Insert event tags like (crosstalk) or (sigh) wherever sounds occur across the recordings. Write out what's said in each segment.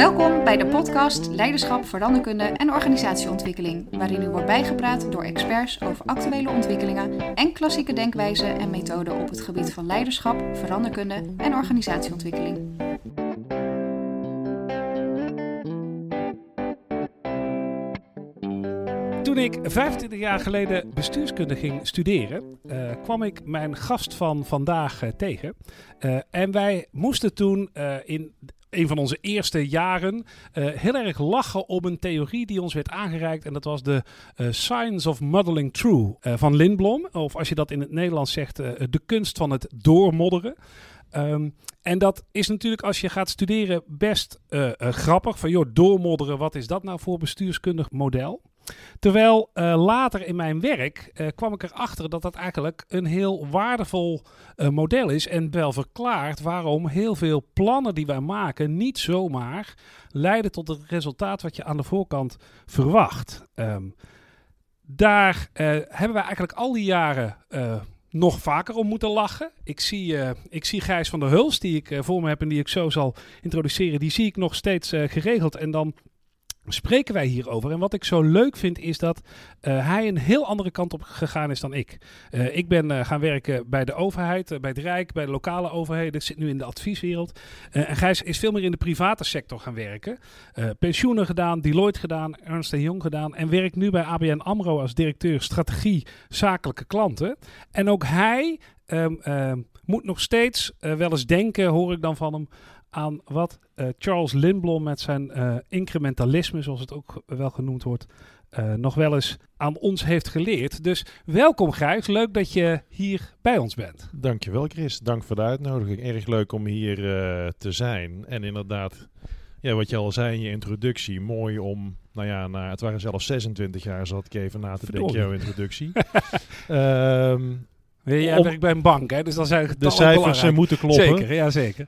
Welkom bij de podcast Leiderschap, Veranderkunde en Organisatieontwikkeling, waarin u wordt bijgepraat door experts over actuele ontwikkelingen en klassieke denkwijzen en methoden op het gebied van leiderschap, veranderkunde en organisatieontwikkeling. Toen ik 25 jaar geleden bestuurskunde ging studeren, uh, kwam ik mijn gast van vandaag uh, tegen. Uh, en wij moesten toen in een van onze eerste jaren heel erg lachen om een theorie die ons werd aangereikt. En dat was de Science of Modeling True van Lindblom. Of als je dat in het Nederlands zegt, de kunst van het doormodderen. Um, en dat is natuurlijk als je gaat studeren best grappig. Van joh, doormodderen, wat is dat nou voor bestuurskundig model? Terwijl uh, later in mijn werk uh, kwam ik erachter dat dat eigenlijk een heel waardevol uh, model is. En wel verklaart waarom heel veel plannen die wij maken niet zomaar leiden tot het resultaat wat je aan de voorkant verwacht. Um, daar hebben wij eigenlijk al die jaren nog vaker om moeten lachen. Ik zie, uh, ik zie Gijs van der Huls, die ik voor me heb en die ik zo zal introduceren. Die zie ik nog steeds geregeld. En dan spreken wij hierover. En wat ik zo leuk vind is dat uh, hij een heel andere kant op gegaan is dan ik. Uh, ik ben uh, gaan werken bij de overheid, bij het Rijk, bij de lokale overheden. Ik zit nu in de advieswereld. en Gijs is veel meer in de private sector gaan werken. pensioenen gedaan, Deloitte gedaan, Ernst Young gedaan. En werkt nu bij ABN AMRO als directeur strategie zakelijke klanten. En ook hij um, moet nog steeds wel eens denken, hoor ik dan van hem aan wat uh, Charles Lindblom met zijn uh, incrementalisme, zoals het ook wel genoemd wordt, uh, nog wel eens aan ons heeft geleerd. Dus welkom Gijs, leuk dat je hier bij ons bent. Dankjewel Chris, dank voor de uitnodiging. Erg leuk om hier te zijn. En inderdaad, ja, wat je al zei in je introductie, mooi om, nou ja, na, het waren zelfs 26 jaar, zat ik even na te denken, jouw introductie. um, (laughs) Jij om, werkt bij een bank, hè? dus dan zijn de cijfers uh, moeten kloppen. Zeker, ja zeker.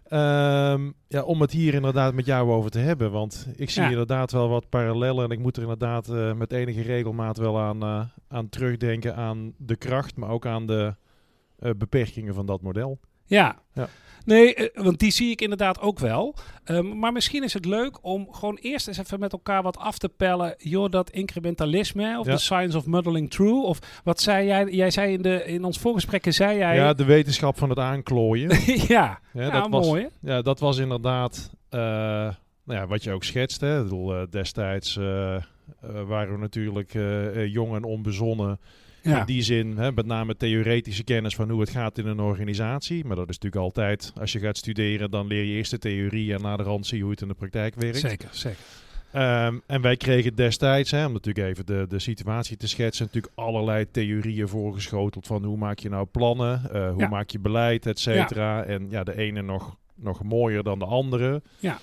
Um, ja, om het hier inderdaad met jou over te hebben, want ik zie ja. inderdaad wel wat parallellen en ik moet er inderdaad uh, met enige regelmaat wel aan, uh, aan terugdenken aan de kracht, maar ook aan de beperkingen van dat model. Ja. ja. Nee, uh, want die zie ik inderdaad ook wel. Um, maar misschien is het leuk om gewoon eerst eens even met elkaar wat af te pellen. Joh, dat incrementalisme of de ja. science of modeling true. Of wat zei jij? Jij zei in, de, in ons voorgesprekken, zei jij... Ja, de wetenschap van het aanklooien. (laughs) ja, ja, dat mooi. Was, ja, dat was inderdaad uh, nou ja, wat je ook schetst. Hè. Ik bedoel, uh, destijds waren we natuurlijk jong en onbezonnen... Ja. In die zin, hè, met name theoretische kennis van hoe het gaat in een organisatie. Maar dat is natuurlijk altijd, als je gaat studeren, dan leer je eerst de theorie en na de rand zie je hoe het in de praktijk werkt. Zeker, zeker. Um, en wij kregen destijds, hè, om natuurlijk even de, de situatie te schetsen, natuurlijk allerlei theorieën voorgeschoteld van hoe maak je nou plannen, uh, hoe ja. maak je beleid, et cetera. Ja. En ja, de ene nog, nog mooier dan de andere. Ja.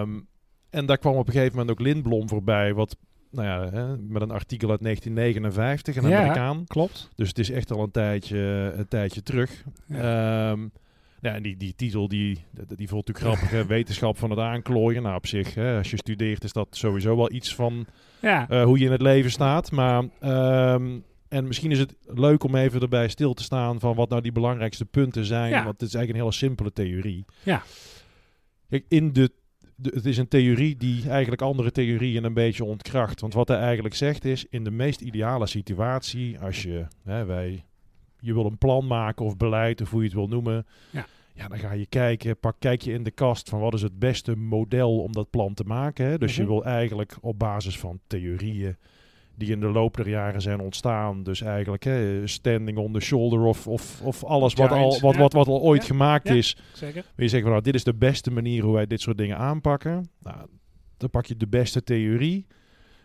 Um, en daar kwam op een gegeven moment ook Lindblom voorbij, wat nou ja, hè, met een artikel uit 1959, een ja, Amerikaan. Klopt. Dus het is echt al een tijdje, een tijdje terug. Ja. Um, ja, en die, die titel die, die, voelt natuurlijk grappig, wetenschap van het aanklooien. Nou, op zich, hè, als je studeert is dat sowieso wel iets van ja. uh, hoe je in het leven staat. Maar, um, en misschien is het leuk om even erbij stil te staan van wat nou die belangrijkste punten zijn. Ja. Want het is eigenlijk een hele simpele theorie. Ja. Kijk, in de, het is een theorie die eigenlijk andere theorieën een beetje ontkracht. Want wat hij eigenlijk zegt is, in de meest ideale situatie, als je, hè, wij, je wil een plan maken of beleid of hoe je het wil noemen. Ja. Ja, dan ga je kijken, pak, kijk je in de kast van wat is het beste model om dat plan te maken. Hè? Dus Mhm. je wil eigenlijk op basis van theorieën die in de loop der jaren zijn ontstaan. Dus eigenlijk hè, standing on the shoulder of, of, of alles wat al, wat, wat, wat al ooit Ja, gemaakt ja. is. Zeker. Wil je zeggen van nou, dit is de beste manier hoe wij dit soort dingen aanpakken. Nou, dan pak je de beste theorie.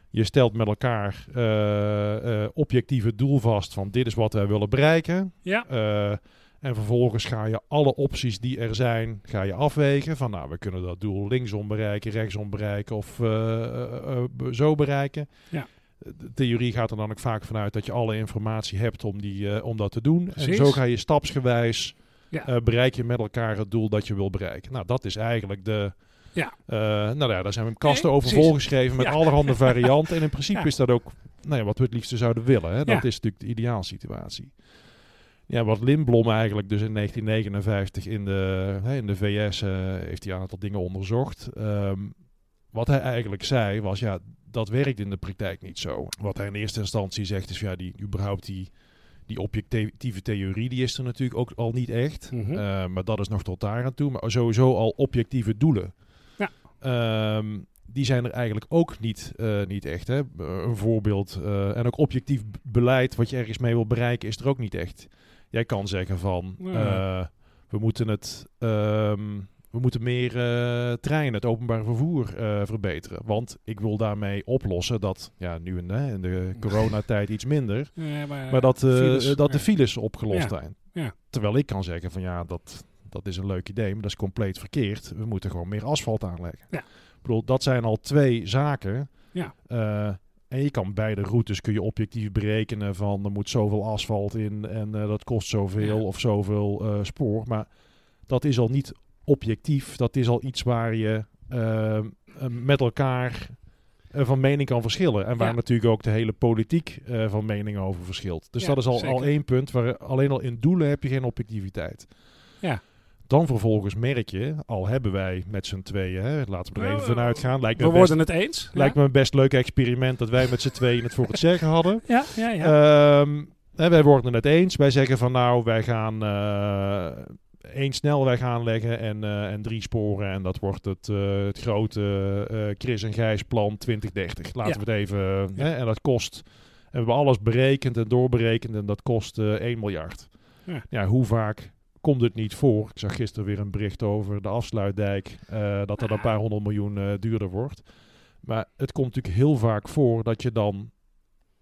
Je stelt met elkaar eh, eh, objectieve doel vast van dit is wat wij willen bereiken. Ja. Eh, en vervolgens ga je alle opties die er zijn, ga je afwegen. Van nou, we kunnen dat doel linksom bereiken, rechtsom bereiken of zo bereiken. Ja. De theorie gaat er dan ook vaak vanuit dat je alle informatie hebt om, die, eh, om dat te doen. Precies. En zo ga je stapsgewijs Ja. eh, bereik je met elkaar het doel dat je wil bereiken. Nou, dat is eigenlijk de... Ja. eh, nou ja, daar zijn we kasten Nee, over precies. volgeschreven met Ja. allerhande (laughs) varianten. En in principe Ja. is dat ook nou ja, wat we het liefste zouden willen. Hè? Dat is natuurlijk de ideaalsituatie. Ja, wat Lindblom eigenlijk dus in 1959 in de, hè, in de VS heeft hij een aantal dingen onderzocht. Um, wat hij eigenlijk zei was, ja, dat werkt in de praktijk niet zo. Wat hij in eerste instantie zegt is, ja, die überhaupt die, die objectieve theorie, die is er natuurlijk ook al niet echt. Mm -hmm. uh, maar dat is nog tot daar aan toe. Maar sowieso al objectieve doelen. Ja. Um, die zijn er eigenlijk ook niet, uh, niet echt. Hè? Een voorbeeld. Uh, en ook objectief beleid, wat je ergens mee wil bereiken, is er ook niet echt. Jij kan zeggen van, we moeten het... Um, we moeten meer uh, treinen, het openbaar vervoer uh, verbeteren. Want ik wil daarmee oplossen dat, ja, nu in, hè, in de (laughs) coronatijd iets minder, ja, maar, maar, dat, uh, files, dat de files opgelost ja. zijn. Terwijl ik kan zeggen van ja, dat, dat is een leuk idee, maar dat is compleet verkeerd. We moeten gewoon meer asfalt aanleggen. Ik bedoel, dat zijn al twee zaken. en je kan beide routes kun je objectief berekenen van er moet zoveel asfalt in en dat kost zoveel of zoveel spoor. Maar dat is al niet objectief. Dat is al iets waar je uh, met elkaar uh, van mening kan verschillen. En waar ja. natuurlijk ook de hele politiek uh, van mening over verschilt. Dus ja, dat is al, al één punt. Waar alleen al in doelen heb je geen objectiviteit. Ja. Dan vervolgens merk je, al hebben wij met z'n tweeën, hè, laten we er even vanuit gaan. Lijkt we me worden best, het eens. Lijkt ja. me een best leuk experiment dat wij met z'n tweeën het voor het zeggen hadden. Ja, ja, ja. Um, en wij worden het eens. Wij zeggen van nou, wij gaan uh, één snelweg aanleggen en, uh, en drie sporen. En dat wordt het, uh, het grote uh, Chris en Gijs plan 2030. Laten ja. we het even... Ja. Hè, en dat kost... En we hebben alles berekend en doorberekend en dat kost 1 miljard. Ja. ja. hoe vaak komt het niet voor? Ik zag gisteren weer een bericht over de afsluitdijk. dat dat een paar honderd miljoen duurder wordt. Maar het komt natuurlijk heel vaak voor dat je dan...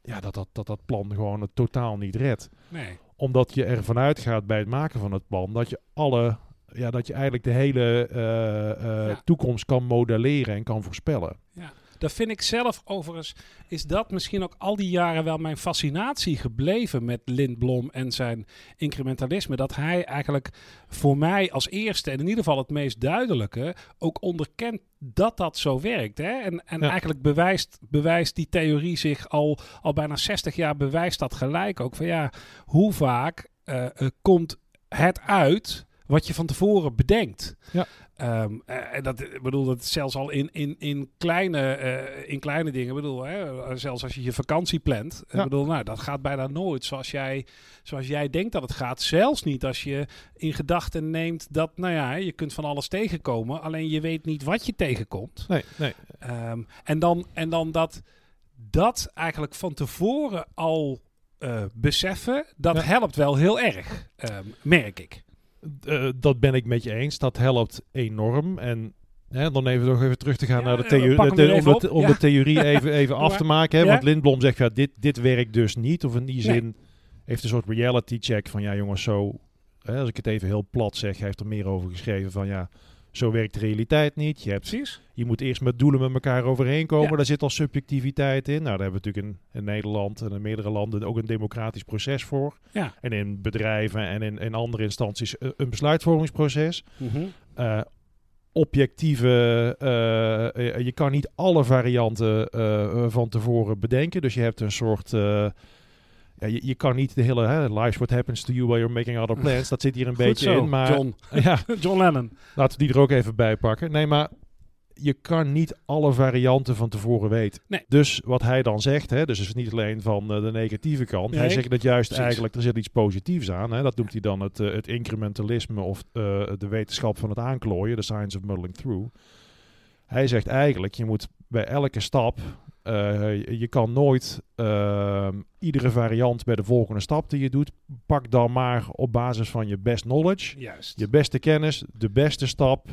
Ja, dat dat, dat, dat plan gewoon het totaal niet redt. Nee omdat je ervan uitgaat bij het maken van het plan dat je alle, ja, dat je eigenlijk de hele uh, uh, ja. toekomst kan modelleren en kan voorspellen. Ja. Dat vind ik zelf overigens, is dat misschien ook al die jaren wel mijn fascinatie gebleven met Lindblom en zijn incrementalisme. Dat hij eigenlijk voor mij als eerste en in ieder geval het meest duidelijke ook onderkent dat dat zo werkt. Hè? En, en ja. eigenlijk bewijst, bewijst die theorie zich al, al bijna 60 jaar bewijst dat gelijk ook. Van ja, hoe vaak uh, uh, komt het uit wat je van tevoren bedenkt. Ja. Um, uh, dat ik bedoel dat zelfs al in, in, in, kleine, uh, in kleine dingen. Ik bedoel, hè, zelfs als je je vakantie plant. Ja. Ik bedoel, nou, dat gaat bijna nooit zoals jij, zoals jij denkt dat het gaat. Zelfs niet als je in gedachten neemt dat, nou ja, je kunt van alles tegenkomen. Alleen je weet niet wat je tegenkomt. Nee, nee. Um, en, dan, en dan dat dat eigenlijk van tevoren al uh, beseffen, dat ja. helpt wel heel erg, um, merk ik. Uh, dat ben ik met je eens. Dat helpt enorm. En hè, dan even nog even terug te gaan ja, naar de theorie. De, de, om, de, om ja. de, theorie (laughs) even, even af te maken. Hè? Want Lindblom zegt, ja, dit, dit werkt dus niet. Of in die zin nee. heeft een soort reality check van, ja jongens, zo... Hè, als ik het even heel plat zeg, hij heeft er meer over geschreven van, ja... Zo werkt de realiteit niet. Je, hebt, Precies. je moet eerst met doelen met elkaar overeen komen. Ja. Daar zit al subjectiviteit in. Nou, daar hebben we natuurlijk in, in, Nederland en in meerdere landen ook een democratisch proces voor. Ja. En in bedrijven en in, in andere instanties een besluitvormingsproces. Mm -hmm. uh, objectieve, uh, je kan niet alle varianten uh, van tevoren bedenken. Dus je hebt een soort ja, je, je, kan niet de hele hè, life's what happens to you while you're making other plans. Dat zit hier een Goed beetje zo, in. Maar, John. (laughs) ja, (laughs) John Lennon. Laten we die er ook even bij pakken. Nee, maar je kan niet alle varianten van tevoren weten. Nee. Dus wat hij dan zegt, hè, dus is niet alleen van uh, de negatieve kant. Nee, hij zegt dat juist precies. eigenlijk, er zit iets positiefs aan. Hè. Dat noemt hij dan het, uh, het incrementalisme of uh, de wetenschap van het aanklooien. De science of muddling through. Hij zegt eigenlijk, je moet bij elke stap uh, je kan nooit uh, iedere variant bij de volgende stap die je doet, pak dan maar op basis van je best knowledge, Juist. je beste kennis, de beste stap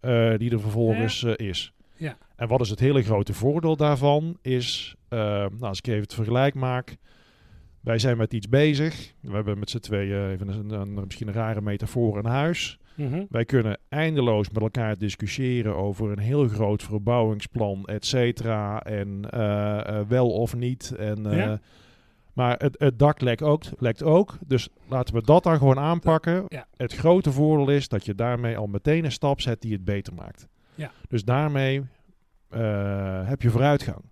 uh, die er vervolgens ja. is. Ja. En wat is het hele grote voordeel daarvan? Is, nou, als ik even het vergelijk maak, wij zijn met iets bezig. We hebben met z'n tweeën even een, een, misschien een rare metafoor een huis. Mm -hmm. Wij kunnen eindeloos met elkaar discussiëren over een heel groot verbouwingsplan, et cetera. En uh, uh, wel of niet. En, ja. Maar het, het dak lekt ook, lekt ook. Dus laten we dat dan gewoon aanpakken. Ja. Het grote voordeel is dat je daarmee al meteen een stap zet die het beter maakt. Ja. Dus daarmee heb je vooruitgang.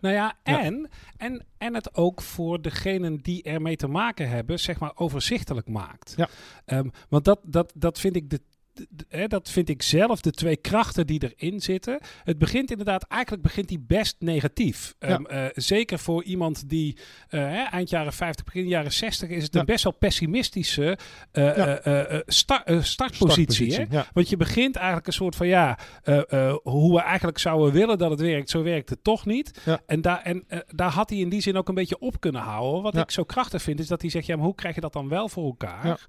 Nou ja, en, En, en het ook voor degenen die ermee te maken hebben, zeg maar, overzichtelijk maakt. Ja. Ehm, want dat, dat, dat vind ik de dat vind ik zelf, de twee krachten die erin zitten. Het begint inderdaad, eigenlijk begint die best negatief. Ehm, eh, zeker voor iemand die uh, eind jaren 50, begin jaren 60 is het een best wel pessimistische uh, startpositie. Want je begint eigenlijk een soort van ja, hoe we eigenlijk zouden willen dat het werkt, zo werkt het toch niet. En, daar en daar had hij in die zin ook een beetje op kunnen houden. Wat ik zo krachtig vind, is dat hij zegt, ja, maar hoe krijg je dat dan wel voor elkaar?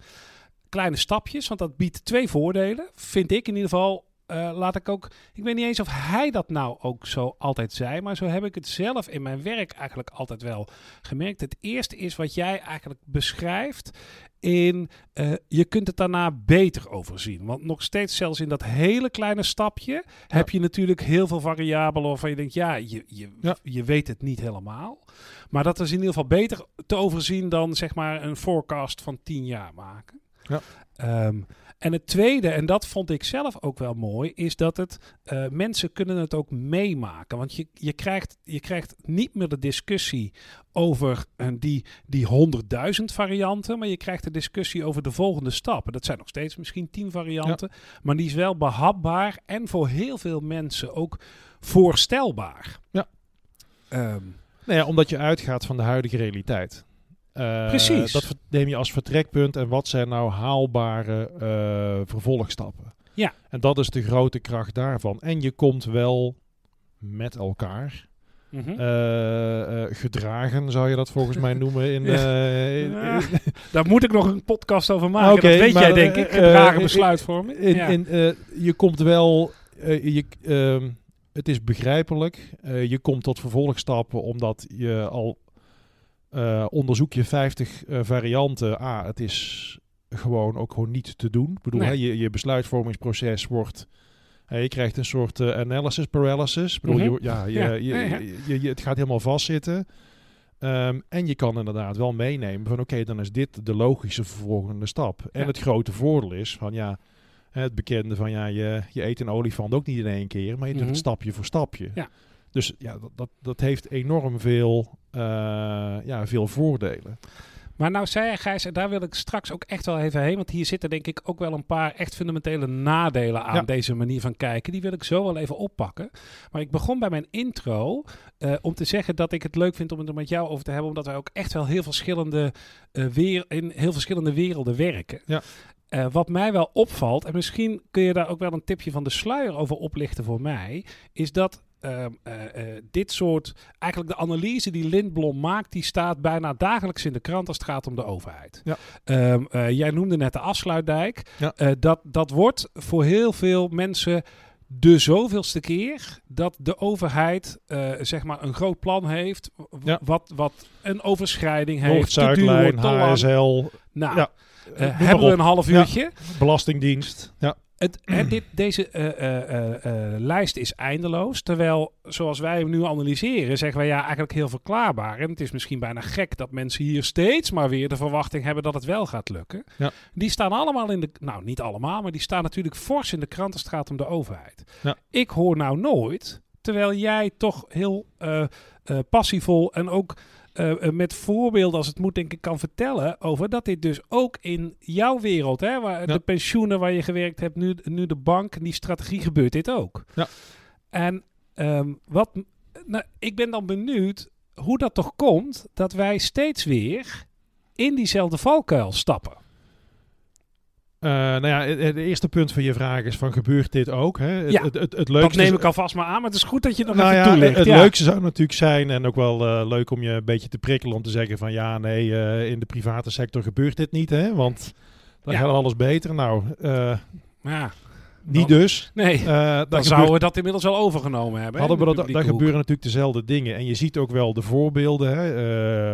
Kleine stapjes, want dat biedt twee voordelen. Vind ik in ieder geval. Uh, laat ik ook. Ik weet niet eens of hij dat nou ook zo altijd zei, maar zo heb ik het zelf in mijn werk eigenlijk altijd wel gemerkt. Het eerste is wat jij eigenlijk beschrijft. In uh, je kunt het daarna beter overzien. Want nog steeds, zelfs in dat hele kleine stapje, heb je natuurlijk heel veel variabelen waarvan je denkt: ja, je, je, ja. je weet het niet helemaal. Maar dat is in ieder geval beter te overzien dan zeg maar een forecast van tien jaar maken. Ja. Ehm, en het tweede, en dat vond ik zelf ook wel mooi, is dat het uh, mensen kunnen het ook meemaken. Want je, je, krijgt, je krijgt niet meer de discussie over uh, die, die 100.000 varianten, maar je krijgt de discussie over de volgende stappen. Dat zijn nog steeds misschien 10 varianten, maar die is wel behapbaar en voor heel veel mensen ook voorstelbaar. Ja. Um, nou ja, omdat je uitgaat van de huidige realiteit. Uh, Precies. Dat neem je als vertrekpunt en wat zijn nou haalbare uh, vervolgstappen. Ja. En dat is de grote kracht daarvan. En je komt wel met elkaar mm -hmm. uh, gedragen, zou je dat volgens mij (laughs) noemen. In, in, ja. (laughs) Daar moet ik nog een podcast over maken. Okay, dat weet jij, denk ik. Gedragen besluitvorming. In, in, je komt wel... je, ehm, het is begrijpelijk. je komt tot vervolgstappen omdat je al uh, onderzoek je 50 uh, varianten. Ah, het is gewoon ook gewoon niet te doen. Ik bedoel, nee. hè, je, je besluitvormingsproces wordt... Hè, je krijgt een soort uh, analysis paralysis. Ik bedoel, mm -hmm. je, ja, je, ja. Je, ja, je, je, het gaat helemaal vastzitten. Um, en je kan inderdaad wel meenemen van... oké, dan is dit de logische volgende stap. En het grote voordeel is van ja... Het bekende van ja, je, je eet een olifant ook niet in één keer, maar je doet mm -hmm. het stapje voor stapje. Ja. Dus ja, dat, dat, dat heeft enorm veel, uh, ja, veel voordelen. Maar nou zei Gijs, en daar wil ik straks ook echt wel even heen. Want hier zitten denk ik ook wel een paar echt fundamentele nadelen aan ja. deze manier van kijken. Die wil ik zo wel even oppakken. Maar ik begon bij mijn intro uh, om te zeggen dat ik het leuk vind om het er met jou over te hebben. Omdat wij ook echt wel heel verschillende, uh, weer, in heel verschillende werelden werken. Ja. Uh, wat mij wel opvalt, en misschien kun je daar ook wel een tipje van de sluier over oplichten voor mij, is dat uh, uh, dit soort, eigenlijk de analyse die Lindblom maakt, die staat bijna dagelijks in de krant als het gaat om de overheid. Ja. Um, jij noemde net de afsluitdijk. Ja. dat, dat wordt voor heel veel mensen de zoveelste keer dat de overheid zeg maar een groot plan heeft. Ja. Wat, wat een overschrijding heeft. Noord-Zuidlijn, HSL. Nou, ja. hebben we een half uurtje. Belastingdienst. Ja. Het, hè, dit, deze uh, uh, lijst is eindeloos. Terwijl, zoals wij hem nu analyseren, zeggen wij ja, eigenlijk heel verklaarbaar. En het is misschien bijna gek dat mensen hier steeds maar weer de verwachting hebben dat het wel gaat lukken. Ja. Die staan allemaal in de. Nou, niet allemaal, maar die staan natuurlijk fors in de krant als het gaat om de overheid. Ja. Ik hoor nou nooit, terwijl jij toch heel passievol en ook. Uh, met voorbeelden als het moet, denk ik, kan vertellen over dat dit dus ook in jouw wereld, hè, waar ja. de pensioenen waar je gewerkt hebt, nu, nu de bank, die strategie gebeurt dit ook. Ja. En um, wat, nou, ik ben dan benieuwd hoe dat toch komt dat wij steeds weer in diezelfde valkuil stappen. Uh, nou ja, het, eerste punt van je vraag is van gebeurt dit ook? Hè? Ja, het, het, het, leukste dat neem ik alvast maar aan, maar het is goed dat je nog nou even ja, toelicht. Het, ja. leukste zou natuurlijk zijn en ook wel uh, leuk om je een beetje te prikkelen om te zeggen van ja, nee, uh, in de private sector gebeurt dit niet, hè? Want dan gaat alles beter. Nou, ja. Niet Dan- dus. Nee, Uh, dan zouden we dat inmiddels al overgenomen hebben. Hadden we dat, daar hoek. gebeuren natuurlijk dezelfde dingen. En je ziet ook wel de voorbeelden. Hè.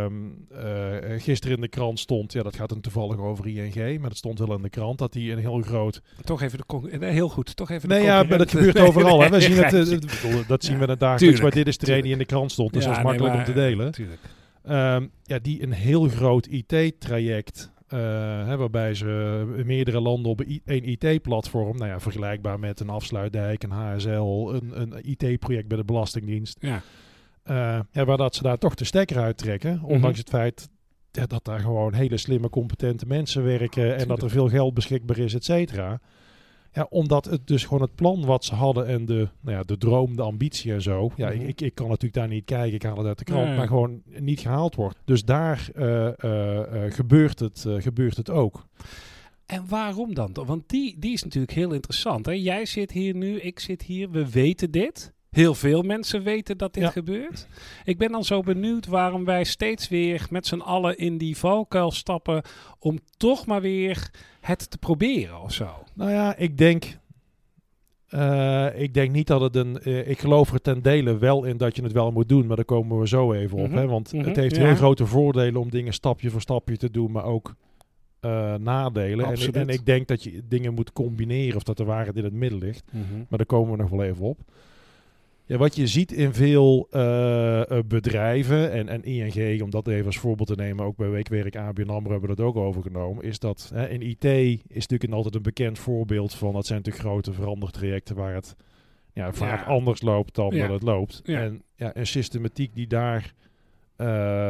Ehm, eh, gisteren in de krant stond, ja, dat gaat dan toevallig over ING, maar dat stond wel in de krant dat die een heel groot. Toch even de nee, heel goed. Toch even de Nee, ja, maar dat gebeurt (laughs) overal. Hè. We zien het, eh, bedoel, dat zien Ja, we het dagelijks. tuurlijk, Maar dit is de reden die in de krant stond, dus Ja, dat is nee, makkelijk maar, om te delen. Tuurlijk. Ehm, ja, die een heel groot IT-traject. Eh, hè, waarbij ze in meerdere landen op een één IT-platform, nou ja, vergelijkbaar met een afsluitdijk, een HSL, een, een IT-project bij de Belastingdienst, Ja. ja, waar dat ze daar toch de stekker uit trekken. Mhm. Ondanks het feit dat daar gewoon hele slimme, competente mensen werken. en dat er veel geld beschikbaar is, et cetera. Ja, omdat het dus gewoon het plan wat ze hadden en de, nou ja, de droom, de ambitie en zo. Ja, Mhm. ik, ik, ik kan natuurlijk daar niet kijken, ik haal het uit de krant, Nee. maar gewoon niet gehaald wordt. Dus daar eh, eh, eh, gebeurt, het, gebeurt het ook. En waarom dan? Want die, die is natuurlijk heel interessant. Hè? Jij zit hier nu, ik zit hier, we weten dit. Heel veel mensen weten dat dit Ja. gebeurt. Ik ben dan zo benieuwd waarom wij steeds weer met z'n allen in die valkuil stappen om toch maar weer het te proberen of zo. Nou ja, ik denk. eh, ik denk niet dat het een. eh, ik geloof er ten dele wel in dat je het wel moet doen, maar daar komen we zo even op. Mhm, Hè? Want mhm, het heeft ja. heel grote voordelen om dingen stapje voor stapje te doen, maar ook eh, nadelen. En, en ik denk dat je dingen moet combineren of dat de waarheid in het midden ligt. Maar daar komen we nog wel even op. Ja, wat je ziet in veel eh, eh, bedrijven en, en ING, om dat even als voorbeeld te nemen, ook bij Weekwerk, ABN AMRO hebben we dat ook overgenomen, is dat hè, in IT is natuurlijk een- altijd een bekend voorbeeld van, dat zijn natuurlijk grote verandertrajecten waar het ja, vaak Ja. anders loopt dan Ja. dat het loopt. Ja. En ja, een systematiek die daar eh,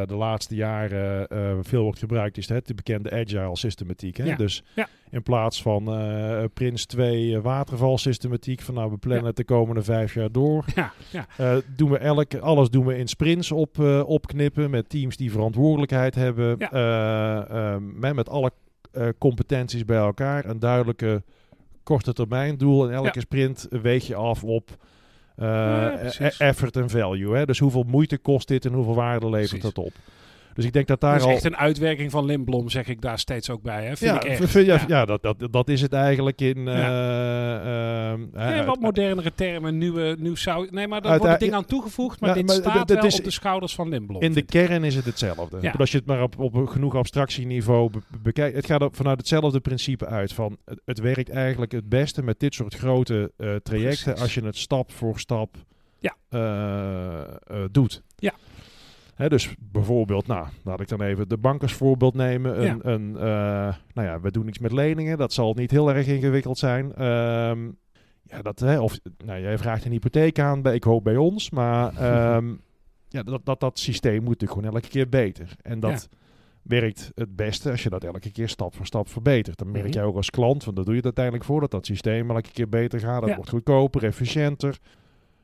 de laatste jaren veel wordt gebruikt, is het de bekende agile systematiek. Hè? Dus Ja. In plaats van eh Prins 2 watervalsystematiek, van nou we plannen Ja. het de komende vijf jaar door. (laughs) Ja, ja. Eh, doen we elke, alles doen we in sprints op, eh, opknippen met teams die verantwoordelijkheid hebben. Eh, met, met alle eh, competenties bij elkaar. Een duidelijke korte termijn doel. En elke sprint weeg je af op eh, e- effort en value. Hè? Dus hoeveel moeite kost dit en hoeveel waarde levert Precies. dat op. Dus ik denk dat daar Dat is al... echt een uitwerking van Lindblom, zeg ik daar steeds ook bij. Hè? Vind ja, ik echt. ja, Ja. ja, dat, dat, dat is het eigenlijk in... eh, ehm, Ja, eh, wat modernere termen, nieuwe, nieuw zou... Nee, maar daar ja, dingen aan toegevoegd, maar ja, dit maar staat wel is- op de schouders van Lindblom. In de kern is het hetzelfde. Als je het maar op, genoeg abstractieniveau be- bekijkt. Het gaat er vanuit hetzelfde principe uit. Van het, het werkt eigenlijk het beste met dit soort grote eh, trajecten. Precies. Als je het stap voor stap Ja. eh, eh, doet. Ja. Dus bijvoorbeeld, nou, laat ik dan even de bank als voorbeeld nemen. Een, Ja. een, eh, nou ja, we doen iets met leningen. Dat zal niet heel erg ingewikkeld zijn. Ehm, ja, dat, hè, of, nou, jij vraagt een hypotheek aan, bij, ik hoop bij ons. Maar (laughs) ehm, ja, dat, dat, dat systeem moet natuurlijk gewoon elke keer beter. En dat werkt het beste als je dat elke keer stap voor stap verbetert. Dan merk Mhm. jij ook als klant, want daar doe je het uiteindelijk voor, dat dat systeem elke keer beter gaat. Dat Ja. wordt goedkoper, efficiënter.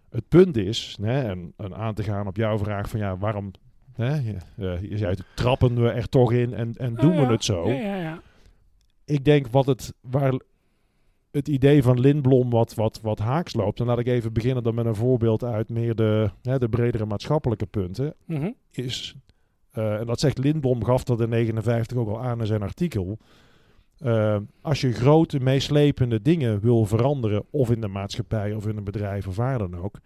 Het punt is, hè, en, en aan te gaan op jouw vraag van ja, waarom... Eh, je zei, trappen we er toch in en, en doen Oh, ja. we het zo? Ja, ja, ja. ik denk wat het, waar het idee van Lindblom wat, wat, wat haaks loopt. Dan laat ik even beginnen dan met een voorbeeld uit meer de, hè, de bredere maatschappelijke punten. Mhm. Is, eh, en dat zegt Lindblom, gaf dat in 59 ook al aan in zijn artikel. Eh, als je grote, meeslepende dingen wil veranderen, of in de maatschappij of in een bedrijf of waar dan ook,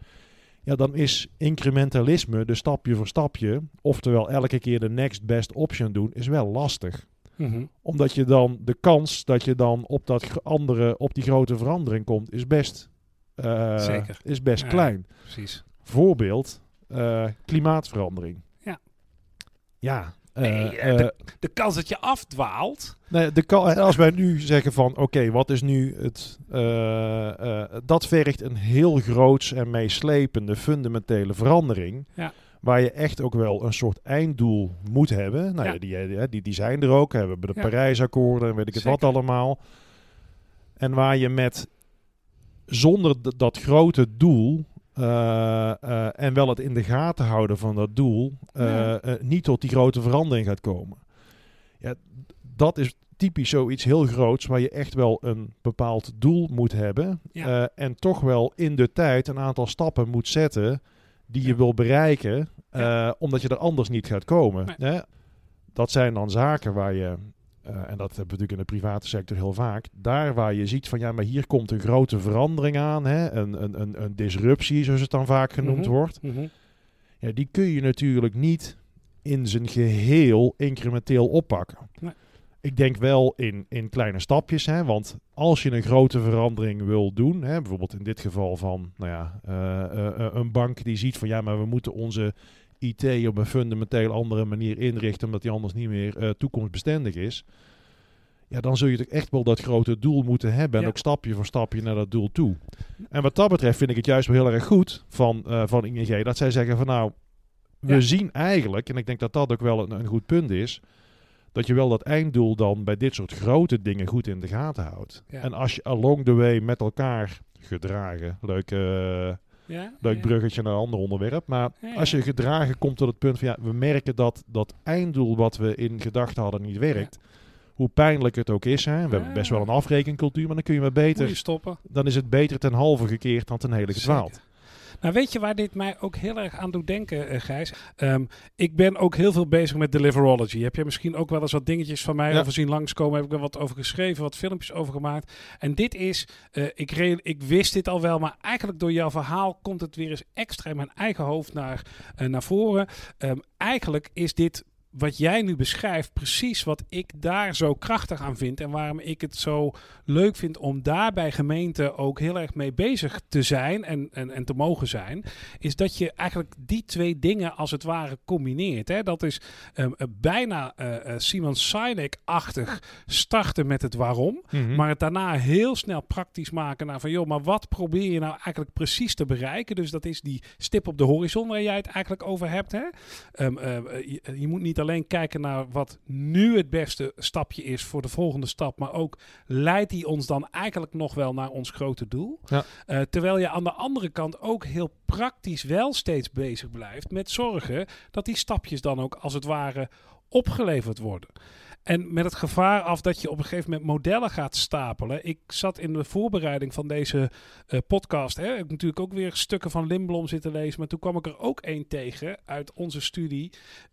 ja, dan is incrementalisme, de stapje voor stapje, oftewel elke keer de next best option doen, is wel lastig Mhm. omdat je dan de kans dat je dan op dat andere, op die grote verandering komt, is best, eh, Zeker. Is best Ja. klein. Precies. Voorbeeld, eh, klimaatverandering. Ja. Ja. Nee, eh, eh, eh, De kans dat je afdwaalt. nee, de als wij nu zeggen van, oké, wat is nu het... dat vergt een heel groots en meeslepende fundamentele verandering. Ja. Waar je echt ook wel een soort einddoel moet hebben. Nou ja, Ja. die, die, die, zijn er ook. We hebben de Ja. Parijsakkoorden en weet ik het wat allemaal. En waar je met zonder dat grote doel eh, eh, en wel het in de gaten houden van dat doel, eh, niet tot die grote verandering gaat komen. Ja, dat is typisch zoiets heel groots waar je echt wel een bepaald doel moet hebben. Ja. en toch wel in de tijd een aantal stappen moet zetten die je wil bereiken, Ja. omdat je er anders niet gaat komen. Nee. Dat zijn dan zaken waar je, eh, en dat hebben we natuurlijk in de private sector heel vaak, daar waar je ziet van ja, maar hier komt een grote verandering aan, hè? Een, een, een, een disruptie, zoals het dan vaak genoemd Mhm. wordt. Mhm. Ja, die kun je natuurlijk niet in zijn geheel incrementeel oppakken. Nee. Ik denk wel in, in kleine stapjes, hè, want als je een grote verandering wil doen, hè, bijvoorbeeld in dit geval van nou ja, eh, eh, een bank die ziet van ja, maar we moeten onze IT op een fundamenteel andere manier inrichten, omdat die anders niet meer eh, toekomstbestendig is. Ja, dan zul je toch echt wel dat grote doel moeten hebben en Ja. ook stapje voor stapje naar dat doel toe. En wat dat betreft vind ik het juist wel heel erg goed van, eh van ING dat zij zeggen van nou, we zien eigenlijk, en ik denk dat dat ook wel een, een, goed punt is, dat je wel dat einddoel dan bij dit soort grote dingen goed in de gaten houdt. En als je along the way met elkaar gedragen, leuke... Ja, Leuk bruggetje naar een ander onderwerp. Maar als je gedragen komt tot het punt van ja, we merken dat dat einddoel wat we in gedachten hadden niet werkt. Hoe pijnlijk het ook is. Hè. We hebben best wel een afrekencultuur, maar dan kun je maar beter. stoppen. Dan is het beter ten halve gekeerd dan ten hele gedwaald. Nou, weet je waar dit mij ook heel erg aan doet denken, uh, Gijs? Ehm, ik ben ook heel veel bezig met deliverology. Heb je misschien ook wel eens wat dingetjes van mij ja. over zien langskomen? Heb ik er wat over geschreven, wat filmpjes over gemaakt? En dit is, uh, ik, ik wist dit al wel, maar eigenlijk door jouw verhaal komt het weer eens extra in mijn eigen hoofd naar, uh, naar voren. Um, eigenlijk is dit wat jij nu beschrijft, precies wat ik daar zo krachtig aan vind. En waarom ik het zo leuk vind om daar bij gemeenten ook heel erg mee bezig te zijn en, en, en te mogen zijn. Is dat je eigenlijk die twee dingen als het ware combineert. Hè? Dat is um, bijna uh, Simon Sinek-achtig starten met het waarom. Mhm. Maar het daarna heel snel praktisch maken naar van joh, maar wat probeer je nou eigenlijk precies te bereiken? Dus dat is die stip op de horizon waar jij het eigenlijk over hebt. Hè? Um, uh, je, je moet niet alleen kijken naar wat nu het beste stapje is voor de volgende stap, maar ook leidt die ons dan eigenlijk nog wel naar ons grote doel. Ja. Uh, terwijl je aan de andere kant ook heel praktisch wel steeds bezig blijft met zorgen dat die stapjes dan ook als het ware opgeleverd worden. En met het gevaar af dat je op een gegeven moment modellen gaat stapelen. Ik zat in de voorbereiding van deze uh, podcast. Hè, ik heb natuurlijk ook weer stukken van Limblom zitten lezen. Maar toen kwam ik er ook één tegen uit onze studie.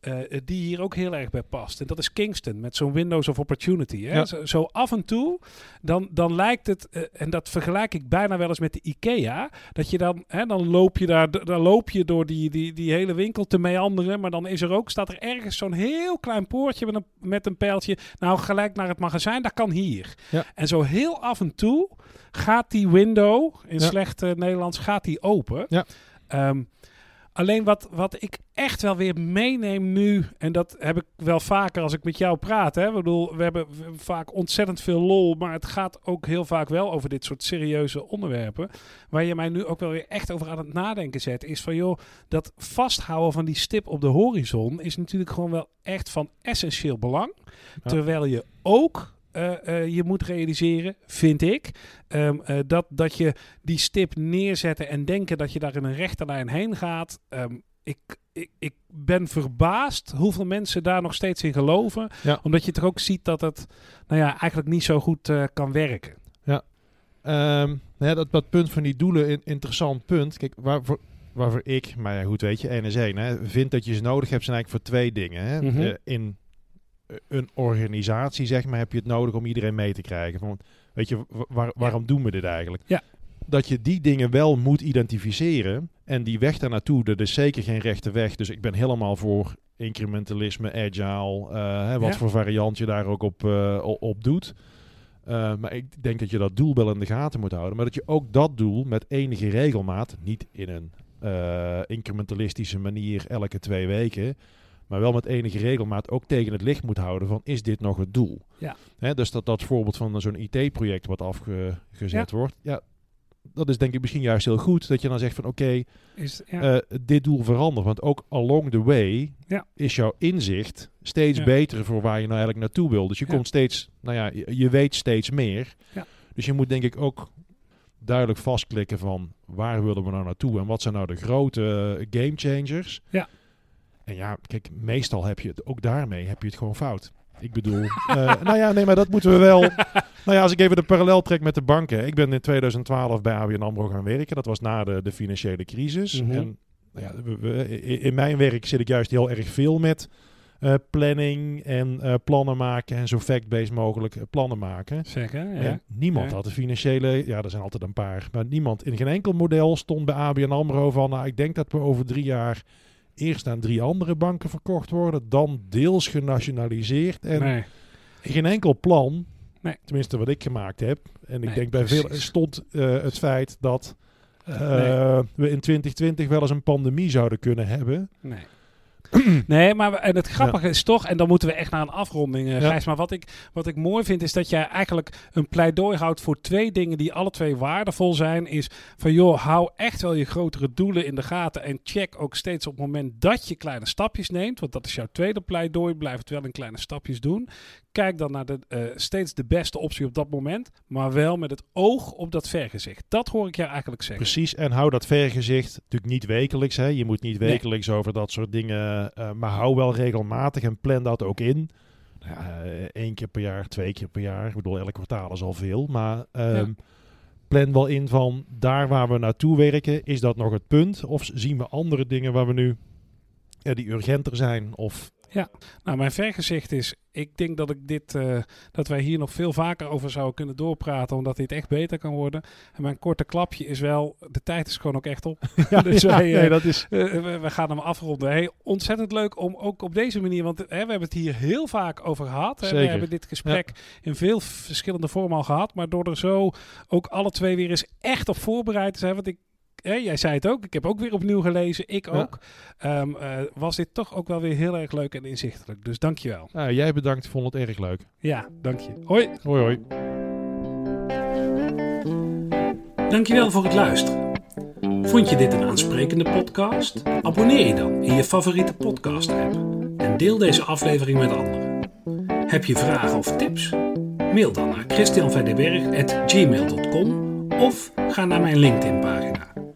Uh, die hier ook heel erg bij past. En dat is Kingston met zo'n Windows of Opportunity. Hè. Zo, zo, af en toe, dan, dan lijkt het. Uh, en dat vergelijk ik bijna wel eens met de IKEA. Dat je dan, hè, dan loop je daar, dan loop je door die, die, die hele winkel te meanderen. Maar dan is er ook, staat er ergens zo'n heel klein poortje met een, met een pijl nou, gelijk naar het magazijn, dat kan hier. Ja. En zo heel af en toe gaat die window, in slecht Nederlands, gaat die open. Ja. Um, Alleen wat, wat ik echt wel weer meeneem nu, en dat heb ik wel vaker als ik met jou praat. Hè? Ik bedoel, we hebben vaak ontzettend veel lol, maar het gaat ook heel vaak wel over dit soort serieuze onderwerpen. Waar je mij nu ook wel weer echt over aan het nadenken zet, is van joh, dat vasthouden van die stip op de horizon is natuurlijk gewoon wel echt van essentieel belang. Terwijl je ook uh, uh, je moet realiseren, vind ik. Um, uh, dat, dat je die stip neerzetten en denken dat je daar in een rechte lijn heen gaat. Um, ik, ik, ik ben verbaasd hoeveel mensen daar nog steeds in geloven. Ja. Omdat je toch ook ziet dat het nou ja, eigenlijk niet zo goed kan werken. Ja, um, ja dat, dat punt van die doelen, een interessant punt. Kijk, waarvoor, waarvoor ik, maar ja, goed weet je, één is één, hè, vind dat je ze nodig hebt, zijn eigenlijk voor twee dingen. Hè. Mm -hmm. in een organisatie, zeg maar, heb je het nodig om iedereen mee te krijgen. Van, weet je, waarom doen we dit eigenlijk? Ja. Dat je die dingen wel moet identificeren. En die weg daar naartoe, dat is zeker geen rechte weg. Dus ik ben helemaal voor incrementalisme, agile, uh, hè, wat voor variant je daar ook op, uh, op doet. Uh, maar ik denk dat je dat doel wel in de gaten moet houden. Maar dat je ook dat doel met enige regelmaat, niet in een incrementalistische manier elke twee weken, maar wel met enige regelmaat ook tegen het licht moet houden van is dit nog het doel? Ja. Hè, dus dat dat voorbeeld van zo'n IT-project wat afgezet wordt, ja, dat is denk ik misschien juist heel goed dat je dan zegt van oké, ja. uh, dit doel verandert. Want ook along the way ja. is jouw inzicht steeds beter voor waar je nou eigenlijk naartoe wil. Dus je komt steeds, nou ja, je, je weet steeds meer. Dus je moet denk ik ook duidelijk vastklikken van waar willen we nou naartoe en wat zijn nou de grote uh, game changers. Ja. En ja, kijk, meestal heb je het, ook daarmee heb je het gewoon fout. Ik bedoel, uh, (laughs) nou ja, nee, maar dat moeten we wel. nou ja, als ik even de parallel trek met de banken. Ik ben in 2012 bij ABN AMRO gaan werken. Dat was na de, de financiële crisis. Mhm. En nou ja, we, in mijn werk zit ik juist heel erg veel met uh, planning en uh, plannen maken en zo fact-based mogelijk plannen maken. Zeker, ja. niemand had de financiële, ja, er zijn altijd een paar, maar niemand in geen enkel model stond bij ABN AMRO van, nou, ik denk dat we over drie jaar eerst aan drie andere banken verkocht worden, dan deels genationaliseerd. En nee. geen enkel plan, nee. tenminste wat ik gemaakt heb. En ik denk bij veel stond uh, het feit dat uh, we in 2020 wel eens een pandemie zouden kunnen hebben. Nee. (clears throat) nee, maar en het grappige is toch, en dan moeten we echt naar een afronding, uh, Gijs. Maar wat ik, wat ik mooi vind, is dat jij eigenlijk een pleidooi houdt voor twee dingen die alle twee waardevol zijn. Is van, joh, hou echt wel je grotere doelen in de gaten. En check ook steeds op het moment dat je kleine stapjes neemt. Want dat is jouw tweede pleidooi. Blijf het wel in kleine stapjes doen. Kijk dan naar de, uh, steeds de beste optie op dat moment. Maar wel met het oog op dat vergezicht. Dat hoor ik jou eigenlijk zeggen. Precies, en hou dat vergezicht natuurlijk niet wekelijks. Hè. Je moet niet wekelijks over dat soort dingen. Uh, maar hou wel regelmatig en plan dat ook in. Eén uh, keer per jaar, twee keer per jaar. Ik bedoel, elk kwartaal is al veel. Maar um, plan wel in van daar waar we naartoe werken. Is dat nog het punt? Of zien we andere dingen waar we nu die urgenter zijn? Of ja, nou mijn vergezicht is, ik denk dat ik dit, uh, dat wij hier nog veel vaker over zouden kunnen doorpraten, omdat dit echt beter kan worden. En mijn korte klapje is wel, de tijd is gewoon ook echt op. (laughs) Ja, (laughs) dus ja, wij, uh, nee, dat is... Uh, we, we, gaan hem afronden. Hey, ontzettend leuk om ook op deze manier, want hè, we hebben het hier heel vaak over gehad. Hè. We hebben dit gesprek ja. in veel verschillende vormen al gehad, maar door er zo ook alle twee weer eens echt op voorbereid te zijn, want ik hè, jij zei het ook, ik heb ook weer opnieuw gelezen, ik ook. Ja. Um, uh, was dit toch ook wel weer heel erg leuk en inzichtelijk. Dus dankjewel. Nou, jij bedankt, vond het erg leuk. Ja, dank je. Hoi. Hoi, hoi. Dankjewel voor het luisteren. Vond je dit een aansprekende podcast? Abonneer je dan in je favoriete podcast app en deel deze aflevering met anderen. Heb je vragen of tips? Mail dan naar christianverdeberg.gmail.com of ga naar mijn LinkedIn pagina.